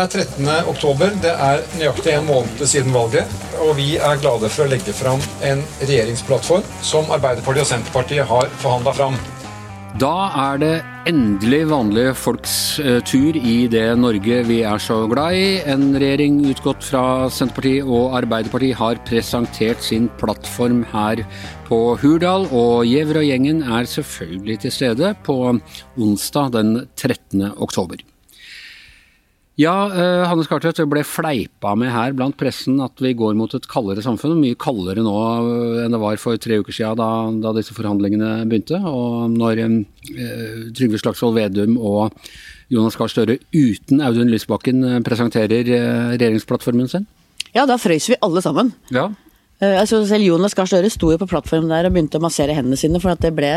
Det er 13. oktober. Det er nøyaktig en måned siden valget. Og vi er glade for å legge fram en regjeringsplattform som Arbeiderpartiet og Senterpartiet har forhandla fram. Da er det endelig vanlige folks eh, tur i det Norge vi er så glad i. En regjering utgått fra Senterpartiet og Arbeiderpartiet har presentert sin plattform her på Hurdal, og Gjever og gjengen er selvfølgelig til stede på onsdag den 13. oktober. Ja, uh, Hannes Kartvedt, det ble fleipa med her blant pressen at vi går mot et kaldere samfunn. Mye kaldere nå eh, enn det var for tre uker siden da, da disse forhandlingene begynte. Og når uh, Trygve Slagsvold Vedum og Jonas Gahr Støre uten Audun Lysbakken presenterer uh, regjeringsplattformen sin? Ja, da frøys vi alle sammen. Ja. Altså, selv Jonas Gahr Støre sto jo på plattformen der og begynte å massere hendene sine, for at det ble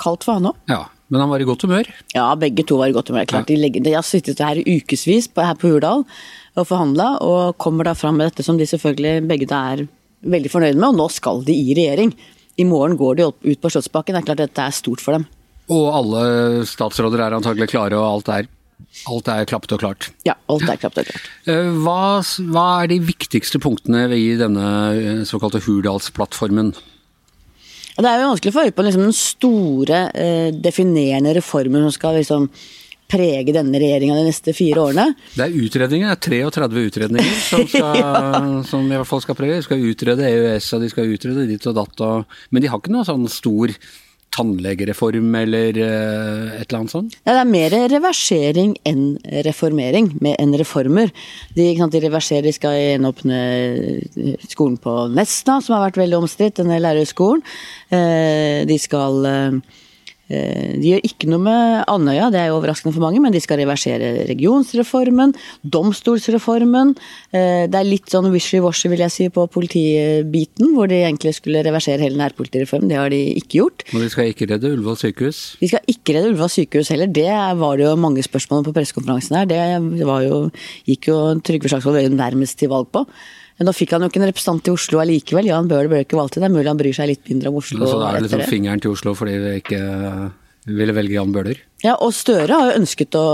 kaldt for han òg. Ja. Men han var i godt humør? Ja, begge to var i godt humør. Klart, ja. de, de har sittet her i ukevis her på Hurdal og forhandla, og kommer da fram med dette som de selvfølgelig begge er veldig fornøyd med, og nå skal de i regjering. I morgen går de ut på Slottsbakken, det er klart dette er stort for dem. Og alle statsråder er antagelig klare, og alt er, alt er klappet og klart? Ja, alt er klappet og klart. Eh, hva, hva er de viktigste punktene i denne eh, såkalte Hurdalsplattformen? Det er jo vanskelig å få øye på liksom, den store, eh, definerende reformen som skal liksom, prege denne regjeringa de neste fire årene. Det er utredninger, det er 33 utredninger som, skal, ja. som i hvert fall skal prege. De skal utrede EØS og de skal utrede ditt og datt. Og, men de har ikke noe sånn stor tannlegereform eller uh, et eller annet sånt? Ja, det er mer reversering enn reformering, med enn reformer. De, de reverserer, de skal gjenåpne skolen på Nesna, som har vært veldig omstridt, denne lærerskolen. Uh, de skal Eh, de gjør ikke noe med Andøya, det er jo overraskende for mange, men de skal reversere regionsreformen, domstolsreformen. Eh, det er litt sånn wishy-washy, vil jeg si, på politibiten, hvor de egentlig skulle reversere hele nærpolitireformen. Det har de ikke gjort. Og de skal ikke redde Ullevål sykehus? De skal ikke redde Ullevål sykehus heller. Det var det jo mange spørsmål på pressekonferansen her. Det var jo, gikk jo Trygve Slagsvold Vedum nærmest til valg på. Nå fikk han jo ikke en representant i Oslo allikevel. Jan Bøhler ble ikke valgt til. Det er mulig han bryr seg litt mindre om Oslo. Så da er det liksom fingeren til Oslo fordi vi ikke ville velge Jan Bøhler? Ja, og Støre har jo ønsket å,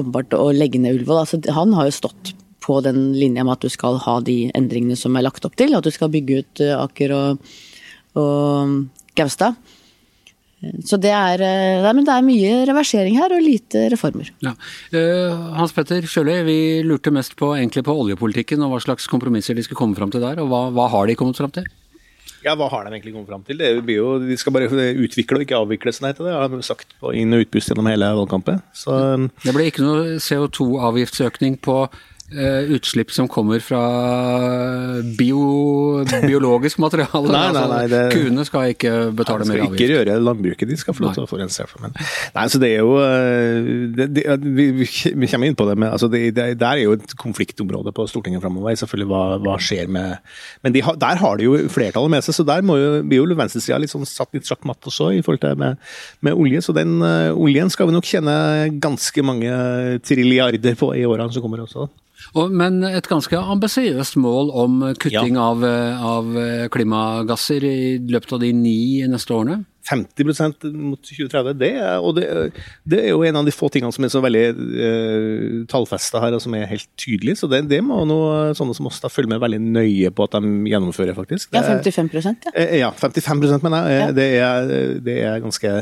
åpenbart å legge ned Ullevål. Altså, han har jo stått på den linja med at du skal ha de endringene som er lagt opp til. At du skal bygge ut eh, Aker og, og Gaustad. Så det er, eh, det er, mye reversering her, og lite reformer. Ja. Uh, Hans Petter Sjøli, vi lurte mest på, på oljepolitikken og hva slags kompromisser de skulle komme fram til der. og Hva, hva har de kommet fram til? Ja, Hva har de egentlig kommet fram til? Det blir jo, De skal bare utvikle og ikke avvikle, sånn heter det. har de sagt på inn- og utpust gjennom hele valgkampen. Så, det ble ikke noe CO2-avgiftsøkning på utslipp som kommer fra bio, biologisk materiale. nei, nei, nei, det, Kuene skal ikke betale mer avgift. Skal ikke røre landbruket, de skal få lov til å forurense. Men, nei, så det er jo eh, det, det, vi, vi, kommer inn på det, men altså det, det, der er jo et konfliktområde på Stortinget framover. Selvfølgelig hva, hva, skjer med Men de, der har de jo flertallet med seg, så der må jo, blir jo venstresida litt sånn satt litt sjakkmatt også i forhold til med, med olje. Så den uh, oljen skal vi nok tjene ganske mange trilliarder på i årene som kommer også. Men et ganske ambisiøst mål om kutting ja. av, av, klimagasser i løpet av de ni neste årene? 50% mot 2030, det er, og det, det, er jo en av de få tingene som er så veldig eh, tallfesta her, og som er helt tydelig. Så det, det må noe, sånne som oss da følge med veldig nøye på at de gjennomfører, faktisk. Det, ja, 55 ja. Eh, ja, 55 mener jeg. Ja. Det, er, det er ganske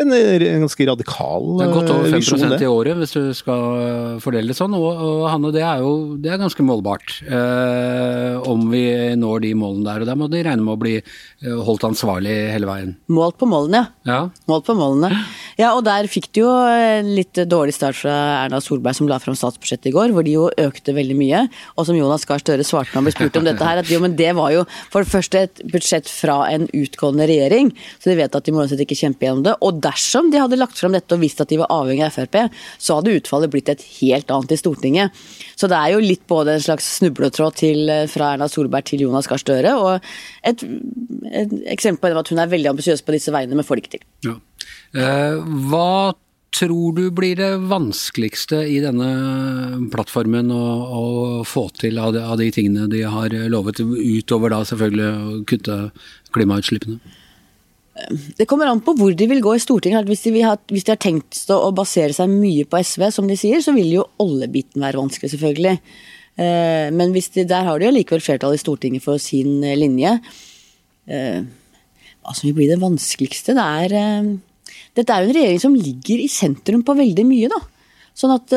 en, en ganske radikal Det er godt over 5 visjon, i året, hvis du skal eh, fordele det sånn. Og, og Hanne, det er jo det er ganske målbart eh, om vi når de målene der. Og der må de regne med å bli eh, holdt ansvarlig hele veien. Målt på målene, ja. Målt på målene. Ja, og der fikk du jo en litt dårlig start fra Erna Solberg som la fram statsbudsjettet i går, hvor de jo økte veldig mye. Og som Jonas Gahr Støre svarte når han ble spurt om dette her, at jo, men det var jo for det første et budsjett fra en utgående regjering, så de vet at de må uansett ikke kjempe gjennom det. Og dersom de hadde lagt fram dette og visst at de var avhengig av Frp, så hadde utfallet blitt et helt annet i Stortinget. Så det er jo litt både en slags snubletråd til, eh, fra Erna Solberg til Jonas Gahr Støre, og et, et eksempel på at hun er veldig ambisiøs på disse veiene, men får det ikke til. Ja. Eh, hva tror du blir det vanskeligste i denne plattformen å, å få til av de, av de, tingene de har lovet, utover da selvfølgelig å kutte klimautslippene? Det kommer an på hvor de vil gå i Stortinget. Hvis de, har, hvis de har tenkt å basere seg mye på SV, som de sier, så vil jo oljebiten være vanskelig, selvfølgelig. Eh, men de, der har de jo likevel flertall i Stortinget for sin eh, linje. Hva som vil bli det vanskeligste, det er Dette er jo en regjering som ligger i sentrum på veldig mye, da. Sånn at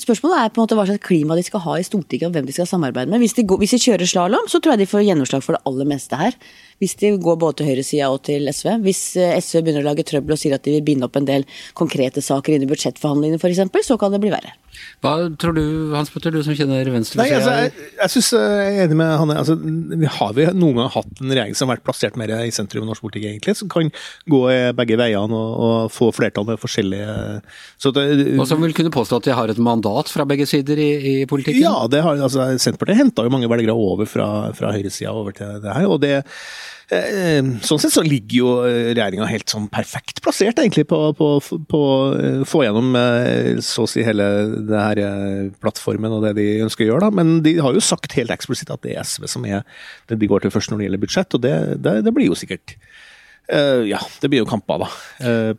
Spørsmålet er på en måte hva slags klima de skal ha i Stortinget og hvem de skal samarbeide med. Hvis de, går, hvis de kjører slalåm, så tror jeg de får gjennomslag for det aller meste her. Hvis de går både til høyresida og til SV. Hvis SV begynner å lage trøbbel og sier at de vil binde opp en del konkrete saker inn i budsjettforhandlingene f.eks., så kan det bli verre. Hva tror du, Hans Petter, du som kjenner venstresida? Altså, jeg jeg synes jeg er enig med Hanne. Altså, vi har vi noen gang hatt en regjering som har vært plassert mer i sentrum av norsk politikk, egentlig, som kan gå begge veiene og, og få flertall med forskjellige det, Og som vil kunne påstå at de har et mandat fra begge sider i, i politikken? Ja, det har, altså, Senterpartiet henta jo mange velgere over fra, fra høyresida over til det her. og det Eh, sånn sett så ligger jo eh, regjeringa helt sånn perfekt plassert egentlig på å få gjennom eh, så å si hele det her plattformen og det de ønsker å gjøre. da, Men de har jo sagt helt eksplisitt at det er SV som er det de går til først når det gjelder budsjett, og det, det, det blir jo sikkert Ja, det blir jo kamper, da.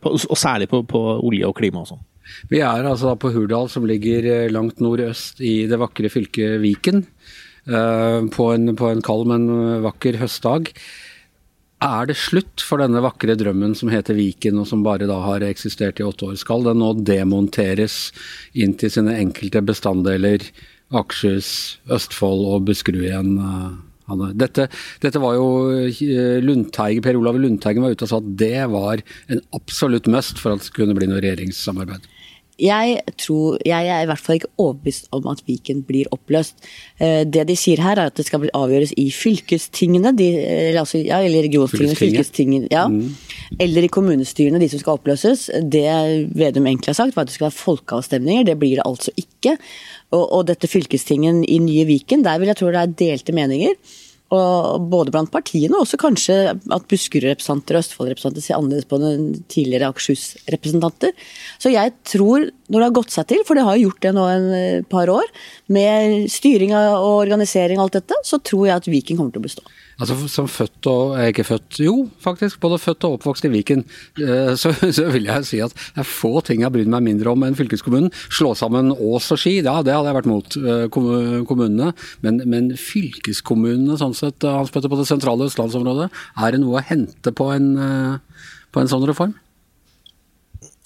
Og særlig på, på olje og klima og sånn. Vi er altså da på Hurdal, som ligger langt nordøst i det vakre fylket Viken. På en, på en kald, men vakker høstdag. Er det slutt for denne vakre drømmen som heter Viken, og som bare da har eksistert i åtte år? Skal den nå demonteres inn til sine enkelte bestanddeler? Akershus, Østfold og Buskerud igjen? Eh, dette, dette, var jo eh, Lundteigen, Per Olav Lundteigen var ute og sa at det var en absolutt must for at det kunne bli noe regjeringssamarbeid. Jeg, tror, jeg er i hvert fall ikke overbevist om at Viken blir oppløst. Eh, det de sier her, er at det skal avgjøres i fylkestingene, de, eller, altså, ja, eller regionstingene, fylkestingene, ja. Mm. Eller i kommunestyrene, de som skal oppløses. Det Vedum egentlig har sagt, var at det skal være folkeavstemninger. Det blir det altså ikke. Og, og dette fylkestingen i nye Viken, der vil jeg tro det er delte meninger. Og både blant partiene, og også kanskje at Buskerud-representanter og Østfold-representanter ser annerledes på den tidligere Akershus-representanter. Så jeg tror, når det har gått seg til, for det har gjort det nå en eh, par år, med styring og organisering og alt dette, så tror jeg at Viking kommer til å bestå. Altså Som født og er ikke født, jo faktisk, både født og oppvokst i Viken, eh, så, så, vil jeg si at det er få ting jeg bryr meg mindre om enn fylkeskommunen. Slå sammen Ås og Ski, ja det hadde jeg vært mot eh, kommunene. Men, men fylkeskommunene sånn sett, Hans Petter, på det sentrale østlandsområdet, er det noe å hente på en, på en sånn reform?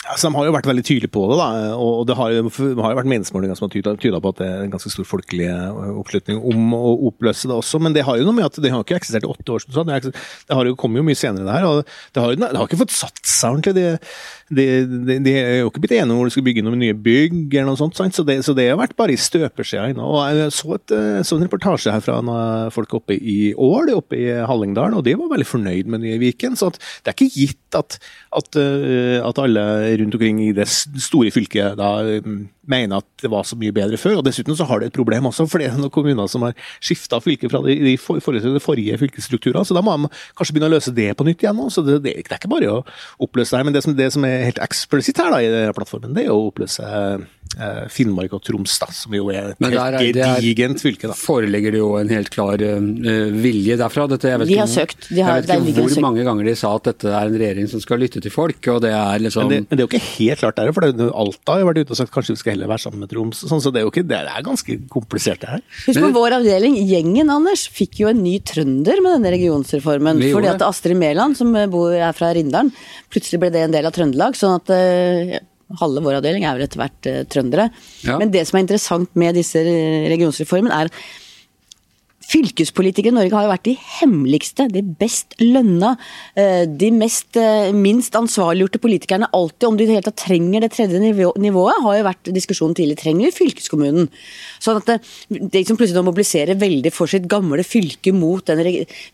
Altså, de har jo vært veldig tydelige på det, da, og det har, jo, det har jo vært meningsmålinger som har tyda på at det er en ganske stor folkelig eh, oppslutning om å oppløse det også. Men det har jo noe med at det har ikke eksistert i åtte år. Sånn. Det, det har jo kommet jo mye senere, det her. og Det har, det har ikke fått satt seg ordentlig. De, de, de, er jo ikke blitt enige om hvor de skal bygge noen nye bygg, eller noe sånt, så det, så det har vært bare i støpeskjea ennå. Jeg så, et, eh, så en reportasje her fra folk oppe i Ål, oppe i Hallingdal, og de var veldig fornøyd med nye Viken. Så det er ikke gitt at, at, eh, at alle rundt omkring i det store fylket da mm, mener at det var så mye bedre før. og Dessuten så har det et problem også, for det er noen kommuner som har skifta fylke fra de, de forrige, forrige fylkesstrukturene. Så da må de kanskje begynne å løse det på nytt igjen så Det, det, det er ikke bare å oppløse det her. Men det som, det som er helt eksplisitt her da, i plattformen, det er å oppløse Finnmark og Troms, da, som jo er et helt gedigent fylke. da. Foreligger det jo en helt klar uh, vilje derfra? Dette, jeg vet de har ikke, søkt. De har, jeg vet ikke hvor mange ganger de sa at dette er en regjering som skal lytte til folk. og det er liksom... Men det, men det er jo ikke helt klart der, for det, Alta har jo vært ute og sagt kanskje vi skal heller være sammen med Troms. Sånn, så det er jo ikke, det er ganske komplisert det her. Husk på vår avdeling, Gjengen Anders, fikk jo en ny trønder med denne regionsreformen. Fordi at Astrid Mæland, som bor, er fra Rindalen, plutselig ble det en del av Trøndelag. sånn at uh, Halve vår avdeling er vel etter hvert uh, trøndere. Ja. Men det som er interessant med disse regionsreformen, er Fylkespolitikere i Norge har jo vært de hemmeligste, de best lønna, eh, de mest, eh, minst ansvarliggjorte politikerne. Alltid om de i det hele tatt trenger det tredje nivået, har jo vært diskusjonen tidlig. Trenger vi fylkeskommunen? Sånn at det, det som plutselig mobiliserer veldig for sitt gamle fylke mot den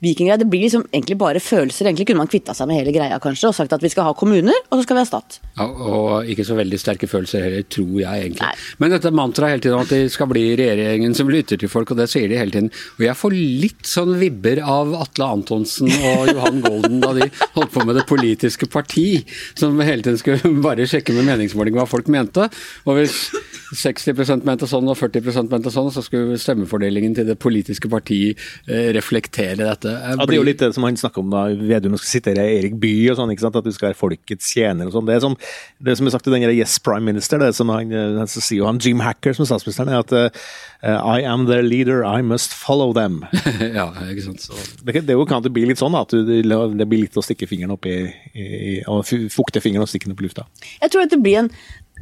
vikinggreia, det blir liksom egentlig bare følelser. Egentlig kunne man kvitta seg med hele greia kanskje, og sagt at vi skal ha kommuner, og så skal vi ha stat. Ja, og ikke så veldig sterke følelser heller, tror jeg egentlig. Nei. Men dette mantraet hele tiden at de skal bli regjeringen som lytter til folk, og det sier de hele tiden. Og jeg får litt sånn vibber av Atle Antonsen og Johan Golden da de holdt på med Det politiske parti, som hele tiden skulle bare sjekke med meningsmåling hva folk mente. Og hvis 60% mente sånn og 40% mente sånn, så skulle stemmefordelingen til det politiske partiet eh, reflektere dette. Ja, Det er jo litt det som han snakker om da, Vedum skal sitere Erik Bye og sånn, ikke sant? at du skal være folkets tjener og sånn. Det som det som er sagt i den Yes Prime Minister, det som han, eh, så sier jo han Jim Hacker som statsministeren, er at uh, I am their leader, I must follow them. ja, ikke sant. Så. Det, det, kan det bli litt sånn at du, det blir litt å stikke fingeren opp i, i og fukte fingeren og stikke den opp i lufta. Jeg tror at det blir en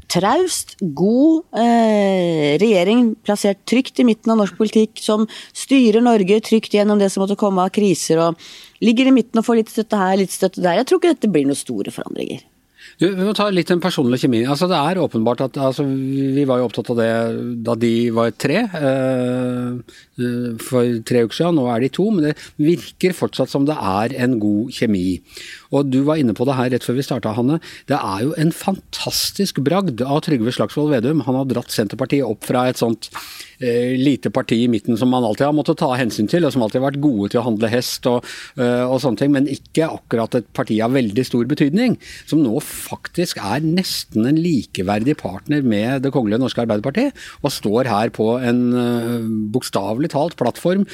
traust, god eh, regjering plassert trygt i midten av norsk politikk, som styrer Norge trygt gjennom det som måtte komme av kriser, og ligger i midten og får litt støtte her, litt støtte der. Jeg tror ikke dette blir noen store forandringer. Du, vi må ta litt den personlige kjemi. Altså, det er åpenbart at altså, Vi var jo opptatt av det da de var tre eh, for tre uker siden. Nå er de to, men det virker fortsatt som det er en god kjemi. Og Du var inne på det her rett før vi starta, Hanne. Det er jo en fantastisk bragd av Trygve Slagsvold Vedum. Han har dratt Senterpartiet opp fra et sånt eh, lite parti i midten som man alltid har måttet ta hensyn til, og som alltid har vært gode til å handle hest og, uh, og sånne ting, men ikke akkurat et parti av veldig stor betydning. Som nå faktisk er nesten en likeverdig partner med Det kongelige norske Arbeiderparti, og står her på en uh, bokstavelig talt plattform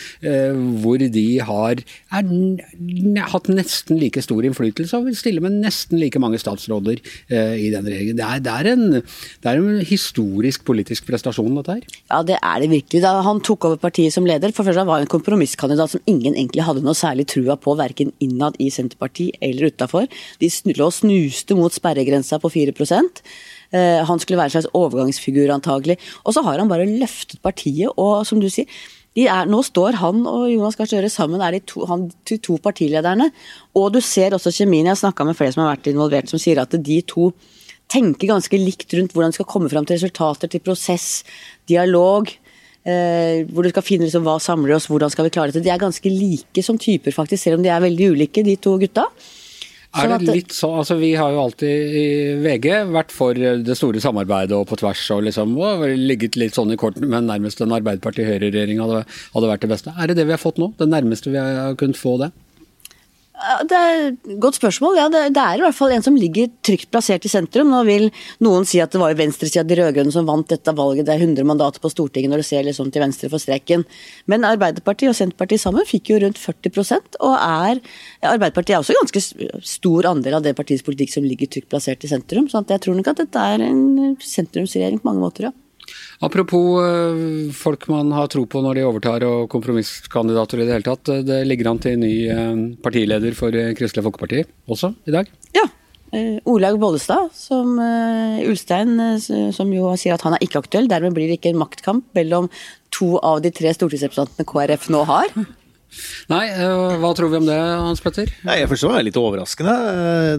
hvor de har er, hatt nesten like stor innflytelse og vil stille med nesten like mange statsråder eh, i den regjeringen. Det er, det, er en, det er, en, historisk politisk prestasjon, dette her. Ja, det er det virkelig. Da han tok over partiet som leder, for først var han en kompromisskandidat som ingen egentlig hadde noe særlig trua på, verken innad i Senterpartiet eller utafor. De lå og snuste mot sperregrensa på 4 eh, han skulle være en slags overgangsfigur, antagelig. Og så har han bare løftet partiet, og som du sier, er, nå står han og Jonas Gahr Støre sammen, er de to, han, de to partilederne. Og du ser også kjemien. Jeg har snakka med flere som har vært involvert, som sier at de to tenker ganske likt rundt hvordan de skal komme fram til resultater, til prosess, dialog. Eh, hvor du skal finne liksom, hva samler oss, hvordan skal vi klare dette. De er ganske like som typer, faktisk, selv om de er veldig ulike, de to gutta. Er det litt så, altså Vi har jo alltid i VG vært for det store samarbeidet og på tvers og liksom og ligget litt sånn i kortene, men nærmest en Arbeiderparti-Høyre-regjering hadde, hadde vært det beste. Er det det vi har fått nå? Det nærmeste vi har kunnet få det? Det er et godt spørsmål. Ja, det, er i hvert fall en som ligger trygt plassert i sentrum. Nå vil noen si at det var jo venstresida, de rød-grønne, som vant dette valget. Det er 100 mandater på Stortinget når du ser liksom til venstre for streken. Men Arbeiderpartiet og Senterpartiet sammen fikk jo rundt 40% og er Arbeiderpartiet er også en ganske stor andel av det partiets politikk som ligger trygt plassert i sentrum. Så jeg tror nok at dette er en sentrumsregjering på mange måter, ja. Apropos eh, folk man har tro på når de overtar og kompromisskandidater i det hele tatt. Det ligger an til ny eh, partileder for eh, Kristelig Folkeparti også i dag? Ja. Olaug Bollestad, som Ulstein, som jo sier at han er ikke aktuell. Dermed blir det ikke en maktkamp mellom to av de tre stortingsrepresentantene KrF nå har. Nei, eh, hva tror vi om det, Hans Petter? Nei, jeg forstår det er litt overraskende.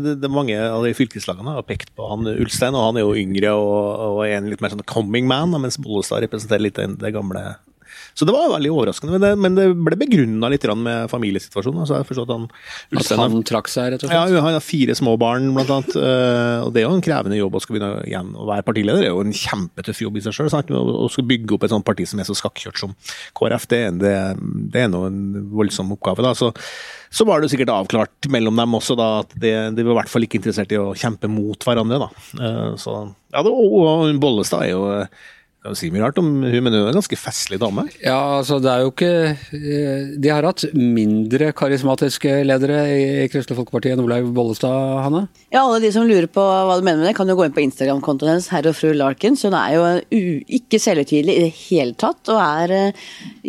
Det, det mange av de fylkeslagene har pekt på han Ulstein, og han er jo yngre og, og en litt mer sånn coming man, mens Bollestad representerer litt det gamle så det var veldig overraskende. Men det, men det ble begrunna litt med familiesituasjonen. Altså jeg at han, at han trakk seg, rett og slett? Ja, han har fire små barn, blant annet. Eh, og det er jo en krevende jobb å skal begynne igjen. Å være partileder det er jo en kjempetøff jobb i seg sjøl. Å skulle bygge opp et sånt parti som er så skakkjørt som KrF, det, det, det er nå en voldsom oppgave. da, så så var det sikkert avklart mellom dem også da, at de, de var i hvert fall ikke interessert i å kjempe mot hverandre. da. Eh, så, ja, det, og Bollestad er jo kan si mye rart om hun, men hun er en ganske festlig dame? Ja, altså det er jo ikke eh, De har hatt mindre karismatiske ledere i Kristelig Folkeparti enn Olaug Bollestad, Hanne? Ja, alle de som lurer på hva du mener med det, kan jo gå inn på Instagram-kontoen hennes, herr og fru Larkins. Hun er jo ikke selvhøytidelig i det hele tatt, og er eh,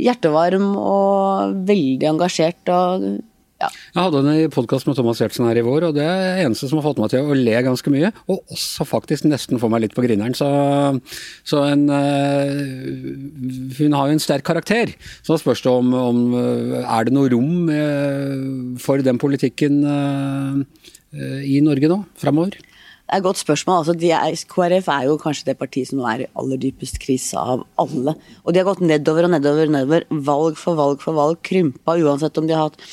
hjertevarm og veldig engasjert. og ja. Jeg hadde en podkast med Thomas Giertsen her i vår, og det er eneste som har fått meg til å le ganske mye. Og også faktisk nesten få meg litt på grineren. Så, så en uh, Hun har jo en sterk karakter. Så da spørs det om, om uh, Er det noe rom uh, for den politikken i Norge nå, framover? Det er et godt spørsmål. Altså, er, KrF er jo kanskje det partiet som nå er i aller dypest krise av alle. Og de har gått nedover og nedover, nedover, valg for valg for valg, krympa uansett om de har hatt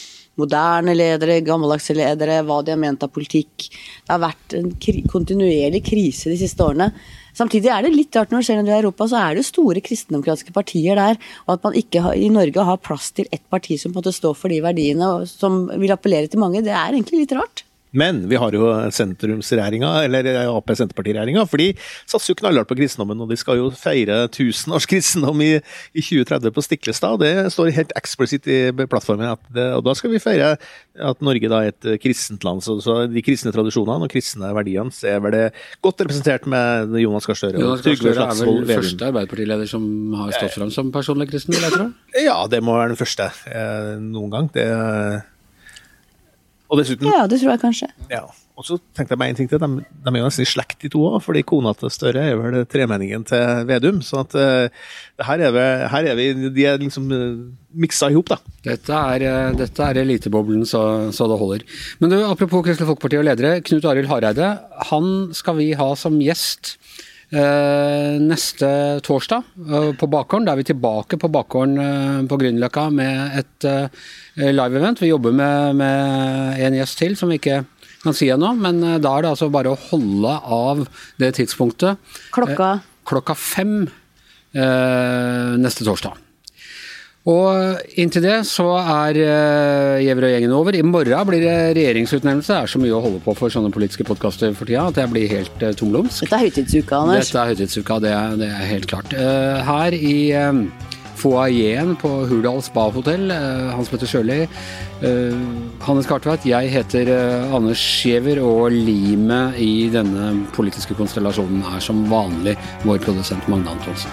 moderne ledere, gammeldagse ledere, hva de har ment av politikk. Det har vært en kri kontinuerlig krise de siste årene. Samtidig er det litt rart når det skjer er i Europa, så er det store kristendemokratiske partier der. Og at man ikke har, i Norge har plass til ett parti som på en måte står for de verdiene og som vil appellere til mange, det er egentlig litt rart. Men vi har jo sentrumsregjeringa, eller Ap-Senterparti-regjeringa, for de satser jo knallhardt på kristendommen. Og de skal jo feire 1000 års kristendom i, i 2030 på Stiklestad. Det står helt eksplisitt i plattformen. Det, og da skal vi feire at Norge da er et kristent land. Så, så de kristne tradisjonene og kristne verdiene er vel det godt representert med Jonas Gahr Støre. Jonas Gahr Støre er vel den første Arbeiderpartileder som har stått fram som personlig kristen, vil jeg tro? Ja, det må være den første eh, noen gang. Det og dessuten Ja, det tror jeg kanskje. Ja. Og så tenkte jeg meg en ting til. De, de er jo nesten i slekt, de to òg. Fordi kona til Støre er vel tremenningen til Vedum. Så at, uh, her, er vi, her er vi De er liksom uh, miksa i hop, da. Dette er, uh, dette er eliteboblen så, så, det holder. Men du, apropos Kristelig Folkeparti og ledere. Knut Arild Hareide. Han skal vi ha som gjest neste torsdag uh, på Bakgården. Da er vi tilbake på Bakgården uh, på Grünerløkka med et live-event. Vi jobber med, med, en gjest til som vi ikke kan si ennå, men da er det altså bare å holde av det tidspunktet. Klokka? klokka fem neste torsdag. Og inntil det så er uh, og gjengen over. I morgen blir det regjeringsutnevnelse. Det er så mye å holde på for sånne politiske podkaster for tida at jeg blir helt uh, tomlumsk. Dette er høytidsuka, Anders. Dette er høytidsuka, det, det er helt klart. Uh, her i foajeen på Hurdal Spa-hotell, Hans Petter Sjøli, Hannes Kartveit, jeg heter Anders Giæver, og limet i denne politiske konstellasjonen er som vanlig vår produsent Magne Antonsen.